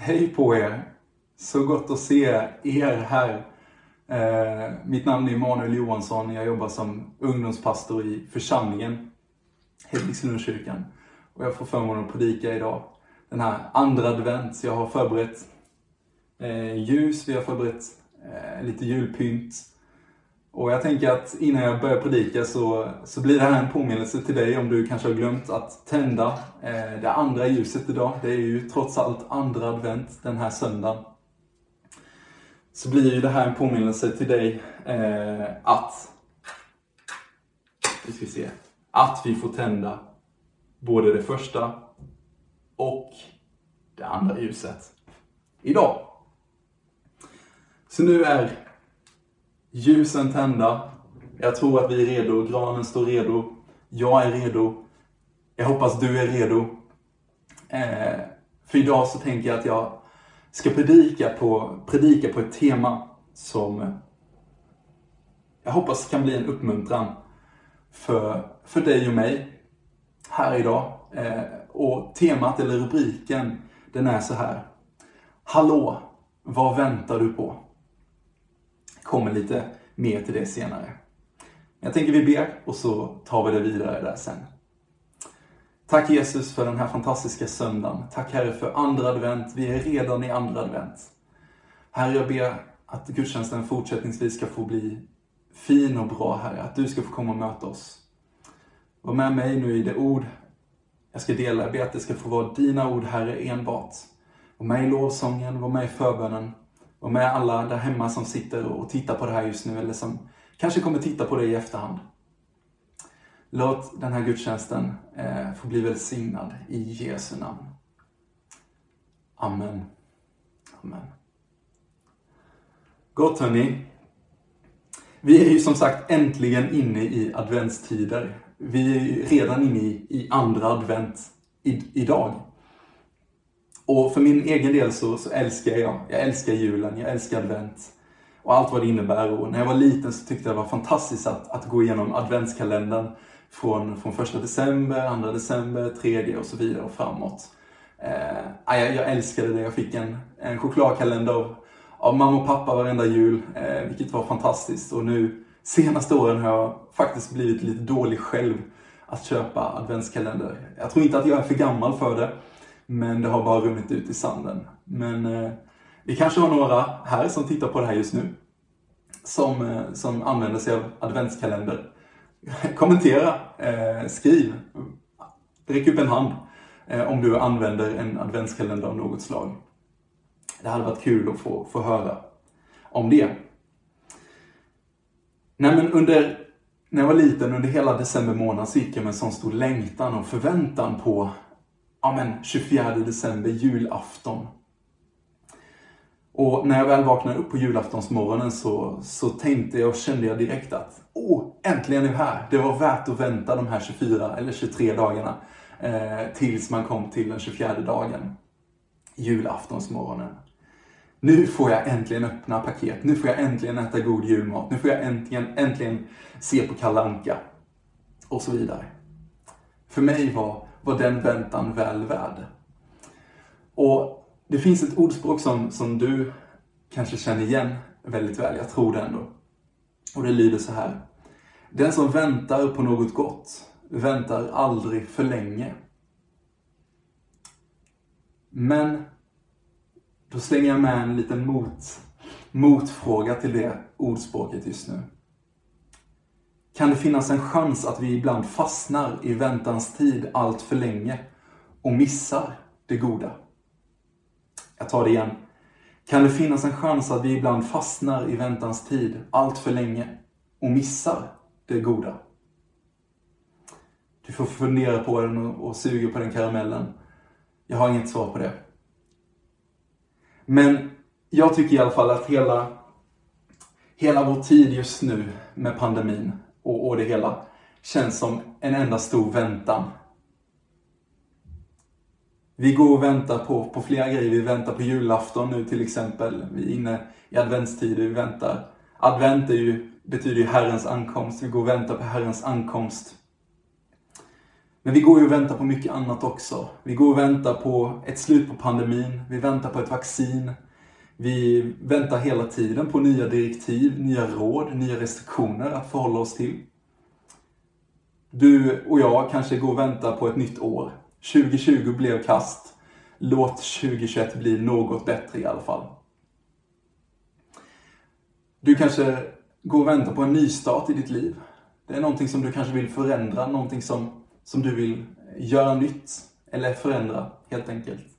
Hej på er! Så gott att se er här. Eh, mitt namn är Emanuel Johansson. Jag jobbar som ungdomspastor i församlingen Hedvigslundskyrkan. Och jag får förmånen att predika idag. Den här andra advent. Så jag har förberett eh, ljus, vi har förberett eh, lite julpynt. Och jag tänker att innan jag börjar predika så, så blir det här en påminnelse till dig om du kanske har glömt att tända eh, det andra ljuset idag. Det är ju trots allt andra advent den här söndagen. Så blir ju det här en påminnelse till dig eh, att, vi ska se, att vi får tända både det första och det andra ljuset idag. Så nu är ljusen tända. Jag tror att vi är redo. Granen står redo. Jag är redo. Jag hoppas du är redo. Eh, för idag så tänker jag att jag ska predika på, predika på ett tema som jag hoppas kan bli en uppmuntran för, för dig och mig här idag. Eh, och temat, eller rubriken, den är så här. Hallå, vad väntar du på? Kommer lite mer till det senare. Jag tänker vi ber och så tar vi det vidare där sen. Tack Jesus för den här fantastiska söndagen. Tack Herre för andra advent. Vi är redan i andra advent. Herre, jag ber att gudstjänsten fortsättningsvis ska få bli fin och bra, Herre. Att du ska få komma och möta oss. Var med mig nu i det ord jag ska dela. Jag ber att det ska få vara dina ord, Herre, enbart. Var med i lovsången, var med i förbönen. Och med alla där hemma som sitter och tittar på det här just nu eller som kanske kommer titta på det i efterhand. Låt den här gudstjänsten eh, få bli välsignad i Jesu namn. Amen. Amen. Gott hörni. Vi är ju som sagt äntligen inne i adventstider. Vi är ju redan inne i, i andra advent i, idag. Och för min egen del så, så älskar jag, jag älskar julen, jag älskar advent. Och allt vad det innebär. Och när jag var liten så tyckte jag det var fantastiskt att, att gå igenom adventskalendern från, från första december, andra december, tredje och så vidare och framåt. Eh, jag, jag älskade det. Jag fick en, en chokladkalender av, av mamma och pappa varenda jul, eh, vilket var fantastiskt. Och nu senaste åren har jag faktiskt blivit lite dålig själv att köpa adventskalender. Jag tror inte att jag är för gammal för det. Men det har bara runnit ut i sanden. Men eh, vi kanske har några här som tittar på det här just nu. Som, eh, som använder sig av adventskalender. Kommentera, eh, skriv, räck upp en hand eh, om du använder en adventskalender av något slag. Det hade varit kul att få, få höra om det. Nej men under, när jag var liten, under hela december månad så gick jag med en sån stor längtan och förväntan på ja men 24 december, julafton. Och när jag väl vaknade upp på julaftonsmorgonen så, så tänkte jag och kände jag direkt att åh, äntligen är vi här. Det var värt att vänta de här 24 eller 23 dagarna eh, tills man kom till den 24 dagen. Julaftonsmorgonen. Nu får jag äntligen öppna paket. Nu får jag äntligen äta god julmat. Nu får jag äntligen, äntligen se på Kalanka Och så vidare. För mig var var den väntan väl värd. Och det finns ett ordspråk som, som du kanske känner igen väldigt väl, jag tror det ändå. Och det lyder så här. Den som väntar på något gott väntar aldrig för länge. Men då slänger jag med en liten mot, motfråga till det ordspråket just nu kan det finnas en chans att vi ibland fastnar i väntans tid allt för länge och missar det goda. Jag tar det igen. Kan det finnas en chans att vi ibland fastnar i väntans tid allt för länge och missar det goda? Du får fundera på den och suga på den karamellen. Jag har inget svar på det. Men jag tycker i alla fall att hela, hela vår tid just nu med pandemin och, och det hela känns som en enda stor väntan. Vi går och väntar på, på flera grejer. Vi väntar på julafton nu till exempel. Vi är inne i adventstider. Vi väntar. Advent är ju, betyder ju Herrens ankomst. Vi går och väntar på Herrens ankomst. Men vi går ju och väntar på mycket annat också. Vi går och väntar på ett slut på pandemin. Vi väntar på ett vaccin. Vi väntar hela tiden på nya direktiv, nya råd, nya restriktioner att förhålla oss till. Du och jag kanske går och väntar på ett nytt år. 2020 blev kast. Låt 2021 bli något bättre i alla fall. Du kanske går och väntar på en nystart i ditt liv. Det är någonting som du kanske vill förändra, någonting som, som du vill göra nytt eller förändra helt enkelt.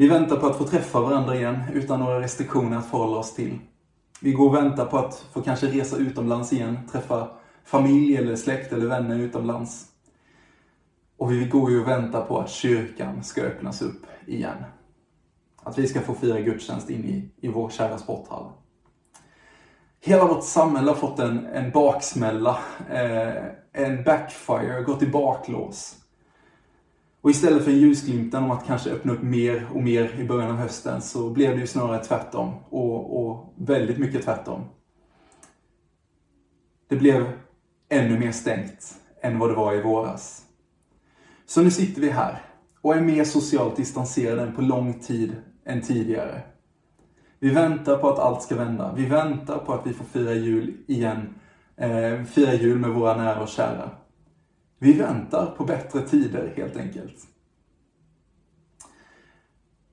Vi väntar på att få träffa varandra igen utan några restriktioner att förhålla oss till. Vi går och väntar på att få kanske resa utomlands igen, träffa familj eller släkt eller vänner utomlands. Och vi går ju och väntar på att kyrkan ska öppnas upp igen. Att vi ska få fira gudstjänst in i, i vår kära sporthall. Hela vårt samhälle har fått en, en baksmälla, eh, en backfire, gått i baklås. Och istället för ljusglimten om att kanske öppna upp mer och mer i början av hösten så blev det ju snarare tvärtom. Och, och väldigt mycket tvärtom. Det blev ännu mer stängt än vad det var i våras. Så nu sitter vi här och är mer socialt distanserade än på lång tid än tidigare. Vi väntar på att allt ska vända. Vi väntar på att vi får fira jul igen. Eh, fira jul med våra nära och kära. Vi väntar på bättre tider helt enkelt.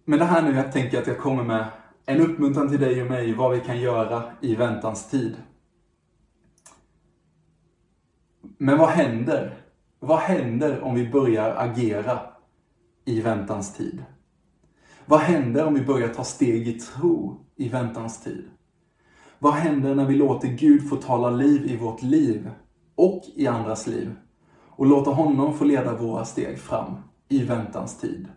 Men det här nu, jag tänker att jag kommer med en uppmuntran till dig och mig vad vi kan göra i väntans tid. Men vad händer? Vad händer om vi börjar agera i väntans tid? Vad händer om vi börjar ta steg i tro i väntans tid? Vad händer när vi låter Gud få tala liv i vårt liv och i andras liv och låter honom få leda våra steg fram i väntans tid?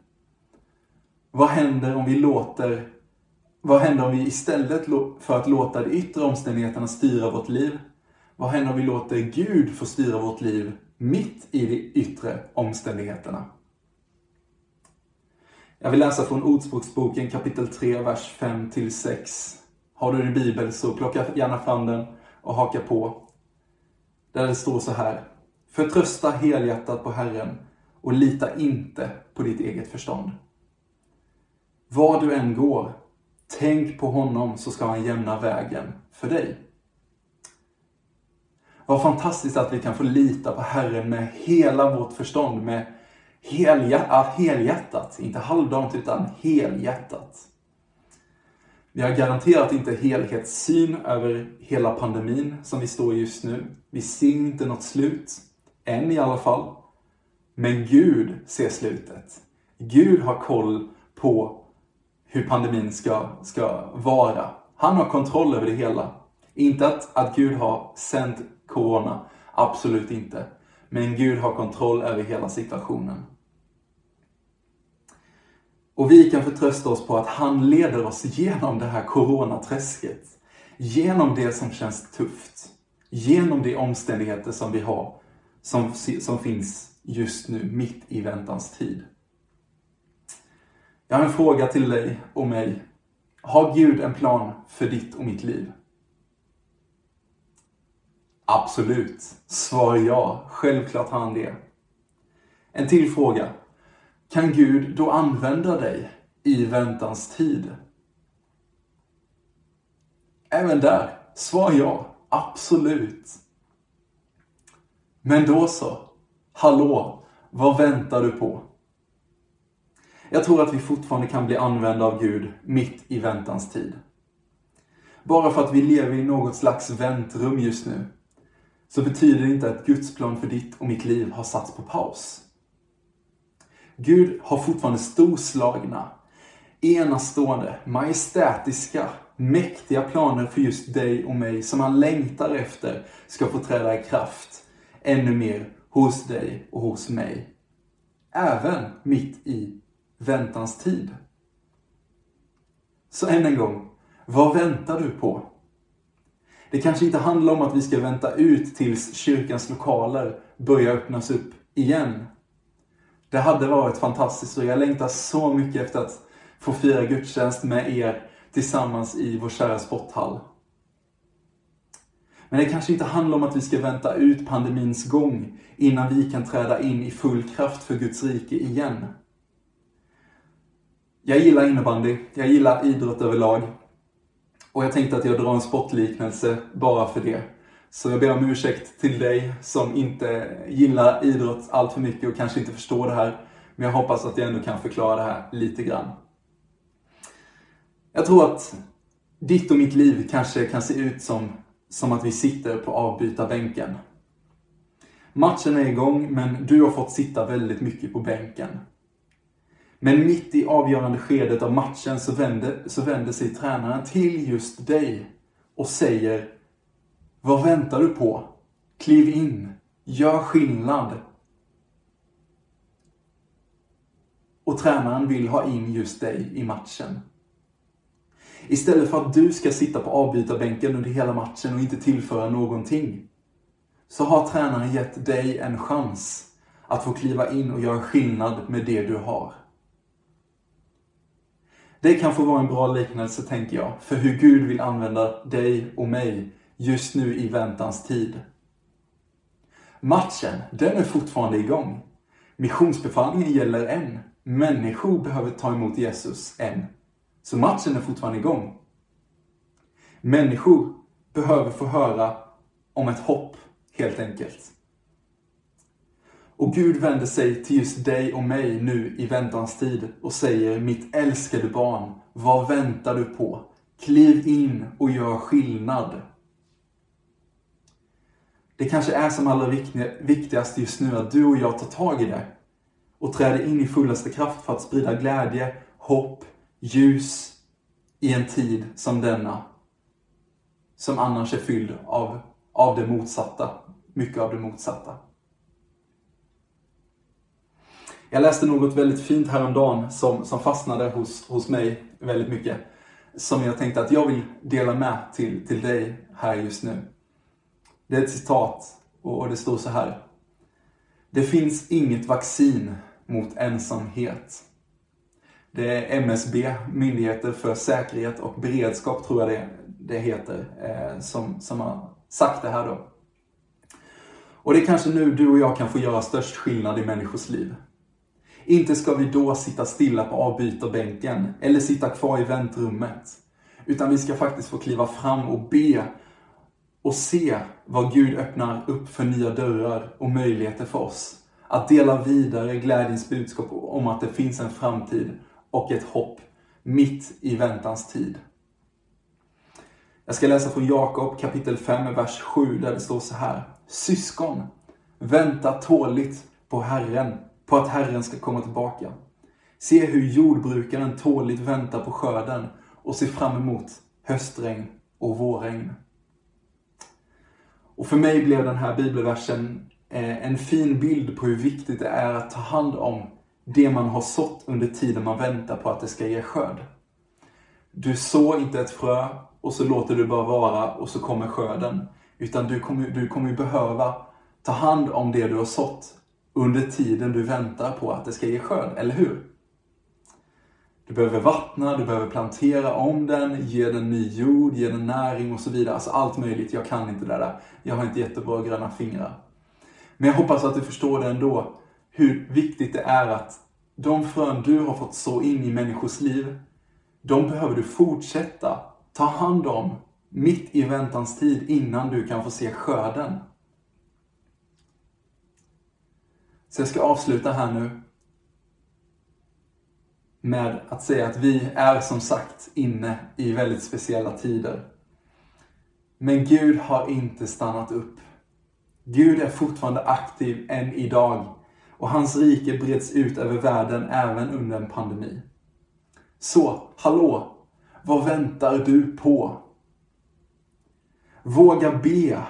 Vad händer om vi låter vad händer om vi istället för att låta de yttre omständigheterna styra vårt liv, vad händer om vi låter Gud få styra vårt liv mitt i de yttre omständigheterna? Jag vill läsa från Ordspråksboken kapitel 3, vers 5-6. Har du din bibel så plocka gärna fram den och haka på. Där det står så här. Förtrösta helhjärtat på Herren och lita inte på ditt eget förstånd. Var du än går, tänk på honom så ska han jämna vägen för dig. Vad fantastiskt att vi kan få lita på Herren med hela vårt förstånd, med helhjärtat, helhjärtat. Inte halvdant utan helhjärtat. Vi har garanterat inte helhetssyn över hela pandemin som vi står i just nu. Vi ser inte något slut. Än i alla fall. Men Gud ser slutet. Gud har koll på hur pandemin ska, ska vara. Han har kontroll över det hela. Inte att, att Gud har sänt corona, absolut inte. Men Gud har kontroll över hela situationen. Och vi kan förtrösta oss på att han leder oss genom det här coronaträsket. Genom det som känns tufft. Genom de omständigheter som vi har, som, som finns just nu, mitt i väntans tid. Jag har en fråga till dig och mig. Har Gud en plan för ditt och mitt liv? Absolut. Svar ja. Självklart har han det. En till fråga. Kan Gud då använda dig i väntans tid? Även där, svar ja. Absolut. Men då så. Hallå, vad väntar du på? Jag tror att vi fortfarande kan bli använda av Gud mitt i väntans tid. Bara för att vi lever i något slags väntrum just nu, så betyder det inte att Guds plan för ditt och mitt liv har satts på paus. Gud har fortfarande storslagna, enastående, majestätiska, mäktiga planer för just dig och mig som han längtar efter ska få träda i kraft ännu mer hos dig och hos mig. Även mitt i väntans tid. Så än en gång, vad väntar du på? Det kanske inte handlar om att vi ska vänta ut tills kyrkans lokaler börjar öppnas upp igen. Det hade varit fantastiskt och jag längtar så mycket efter att få fira gudstjänst med er tillsammans i vår kära sporthall. Men det kanske inte handlar om att vi ska vänta ut pandemins gång innan vi kan träda in i full kraft för Guds rike igen. Jag gillar innebandy, jag gillar idrott överlag. Och jag tänkte att jag drar en sportliknelse bara för det. Så jag ber om ursäkt till dig som inte gillar idrott allt för mycket och kanske inte förstår det här. Men jag hoppas att jag ändå kan förklara det här lite grann. Jag tror att ditt och mitt liv kanske kan se ut som, som att vi sitter på avbytarbänken. Matchen är igång, men du har fått sitta väldigt mycket på bänken. Men mitt i avgörande skedet av matchen så vänder, så vänder sig tränaren till just dig och säger Vad väntar du på? Kliv in, gör skillnad. Och tränaren vill ha in just dig i matchen. Istället för att du ska sitta på avbytarbänken under hela matchen och inte tillföra någonting. Så har tränaren gett dig en chans att få kliva in och göra skillnad med det du har. Det kan få vara en bra liknelse, tänker jag, för hur Gud vill använda dig och mig just nu i väntans tid. Matchen, den är fortfarande igång. Missionsbefallningen gäller än. Människor behöver ta emot Jesus än. Så matchen är fortfarande igång. Människor behöver få höra om ett hopp, helt enkelt. Och Gud vänder sig till just dig och mig nu i väntans tid och säger Mitt älskade barn, vad väntar du på? Kliv in och gör skillnad. Det kanske är som allra viktigast just nu att du och jag tar tag i det och träder in i fullaste kraft för att sprida glädje, hopp, ljus i en tid som denna. Som annars är fylld av, av det motsatta. Mycket av det motsatta. Jag läste något väldigt fint häromdagen som, som fastnade hos, hos mig väldigt mycket. Som jag tänkte att jag vill dela med till, till dig här just nu. Det är ett citat och, och det står så här. Det finns inget vaccin mot ensamhet. Det är MSB, Myndigheten för säkerhet och beredskap tror jag det, det heter, eh, som, som har sagt det här då. Och det är kanske nu du och jag kan få göra störst skillnad i människors liv. Inte ska vi då sitta stilla på avbytarbänken eller sitta kvar i väntrummet. Utan vi ska faktiskt få kliva fram och be och se vad Gud öppnar upp för nya dörrar och möjligheter för oss. Att dela vidare glädjens budskap om att det finns en framtid och ett hopp mitt i väntans tid. Jag ska läsa från Jakob kapitel 5, vers 7 där det står så här. Syskon, vänta tåligt på Herren på att Herren ska komma tillbaka. Se hur jordbrukaren tåligt väntar på skörden och ser fram emot höstregn och vårregn. Och för mig blev den här bibelversen eh, en fin bild på hur viktigt det är att ta hand om det man har sått under tiden man väntar på att det ska ge skörd. Du sår inte ett frö och så låter du bara vara och så kommer skörden. Utan du kommer, du kommer behöva ta hand om det du har sått under tiden du väntar på att det ska ge skörd, eller hur? Du behöver vattna, du behöver plantera om den, ge den ny jord, ge den näring och så vidare. Alltså allt möjligt. Jag kan inte det där. Jag har inte jättebra gröna fingrar. Men jag hoppas att du förstår det ändå. Hur viktigt det är att de frön du har fått så in i människors liv, de behöver du fortsätta ta hand om mitt i väntans tid innan du kan få se skörden. Så jag ska avsluta här nu med att säga att vi är som sagt inne i väldigt speciella tider. Men Gud har inte stannat upp. Gud är fortfarande aktiv än idag och hans rike breds ut över världen även under en pandemi. Så, hallå! Vad väntar du på? Våga be.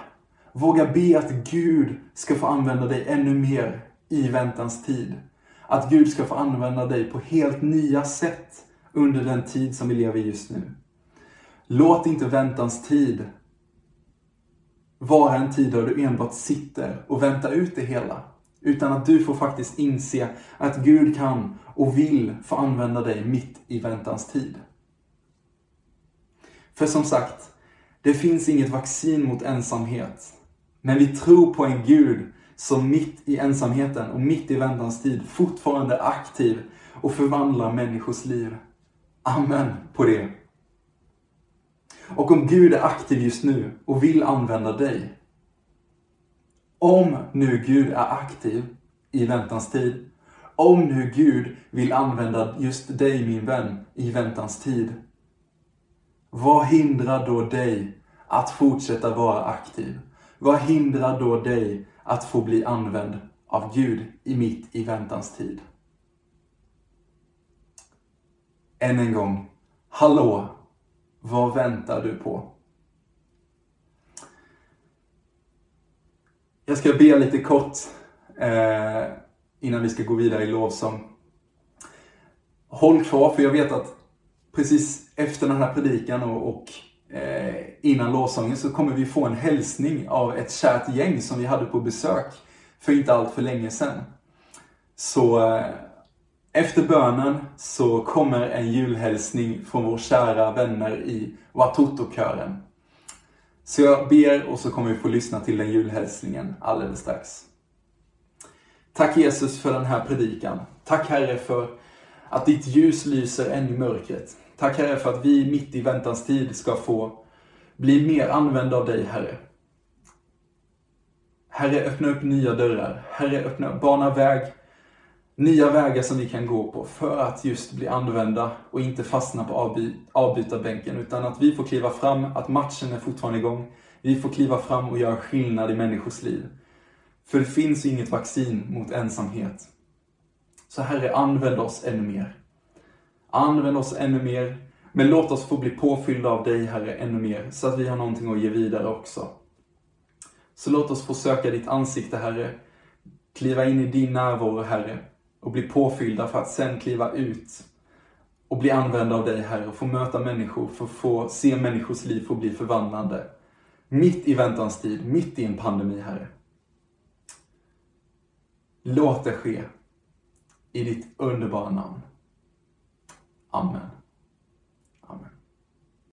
Våga be att Gud ska få använda dig ännu mer i väntans tid. Att Gud ska få använda dig på helt nya sätt under den tid som vi lever i just nu. Låt inte väntans tid vara en tid där du enbart sitter och väntar ut det hela. Utan att du får faktiskt inse att Gud kan och vill få använda dig mitt i väntans tid. För som sagt, Det finns inget vaccin mot ensamhet. Men vi tror på en Gud som mitt i ensamheten och mitt i väntans tid fortfarande är aktiv och förvandlar människors liv. Amen på det. Och om Gud är aktiv just nu och vill använda dig. Om nu Gud är aktiv i väntans tid. Om nu Gud vill använda just dig min vän i väntans tid. Vad hindrar då dig att fortsätta vara aktiv? Vad hindrar då dig att få bli använd av Gud i mitt i väntans tid? Än en gång, hallå, vad väntar du på? Jag ska be lite kort eh, innan vi ska gå vidare i lovsång. Håll kvar, för jag vet att precis efter den här predikan och, och eh, innan lovsången så kommer vi få en hälsning av ett kärt gäng som vi hade på besök för inte allt för länge sedan. Så eh, efter bönen så kommer en julhälsning från våra kära vänner i Watoto-kören. Så jag ber och så kommer vi få lyssna till den julhälsningen alldeles strax. Tack Jesus för den här predikan. Tack Herre för att ditt ljus lyser än i mörkret. Tack Herre för att vi mitt i väntans tid ska få bli mer använda av dig Herre. Herre, öppna upp nya dörrar. Herre, öppna, bana väg nya vägar som vi kan gå på för att just bli använda och inte fastna på avby avbytarbänken utan att vi får kliva fram, att matchen är fortfarande igång. Vi får kliva fram och göra skillnad i människors liv. För det finns inget vaccin mot ensamhet. Så Herre, använd oss ännu mer. Använd oss ännu mer. Men låt oss få bli påfyllda av dig, Herre, ännu mer. Så att vi har någonting att ge vidare också. Så låt oss få söka ditt ansikte, Herre. Kliva in i din närvaro, Herre och bli påfyllda för att sen kliva ut och bli använda av dig Herre och få möta människor, för att få se människors liv få bli förvandlande. Mitt i väntans tid, mitt i en pandemi Herre. Låt det ske i ditt underbara namn. Amen.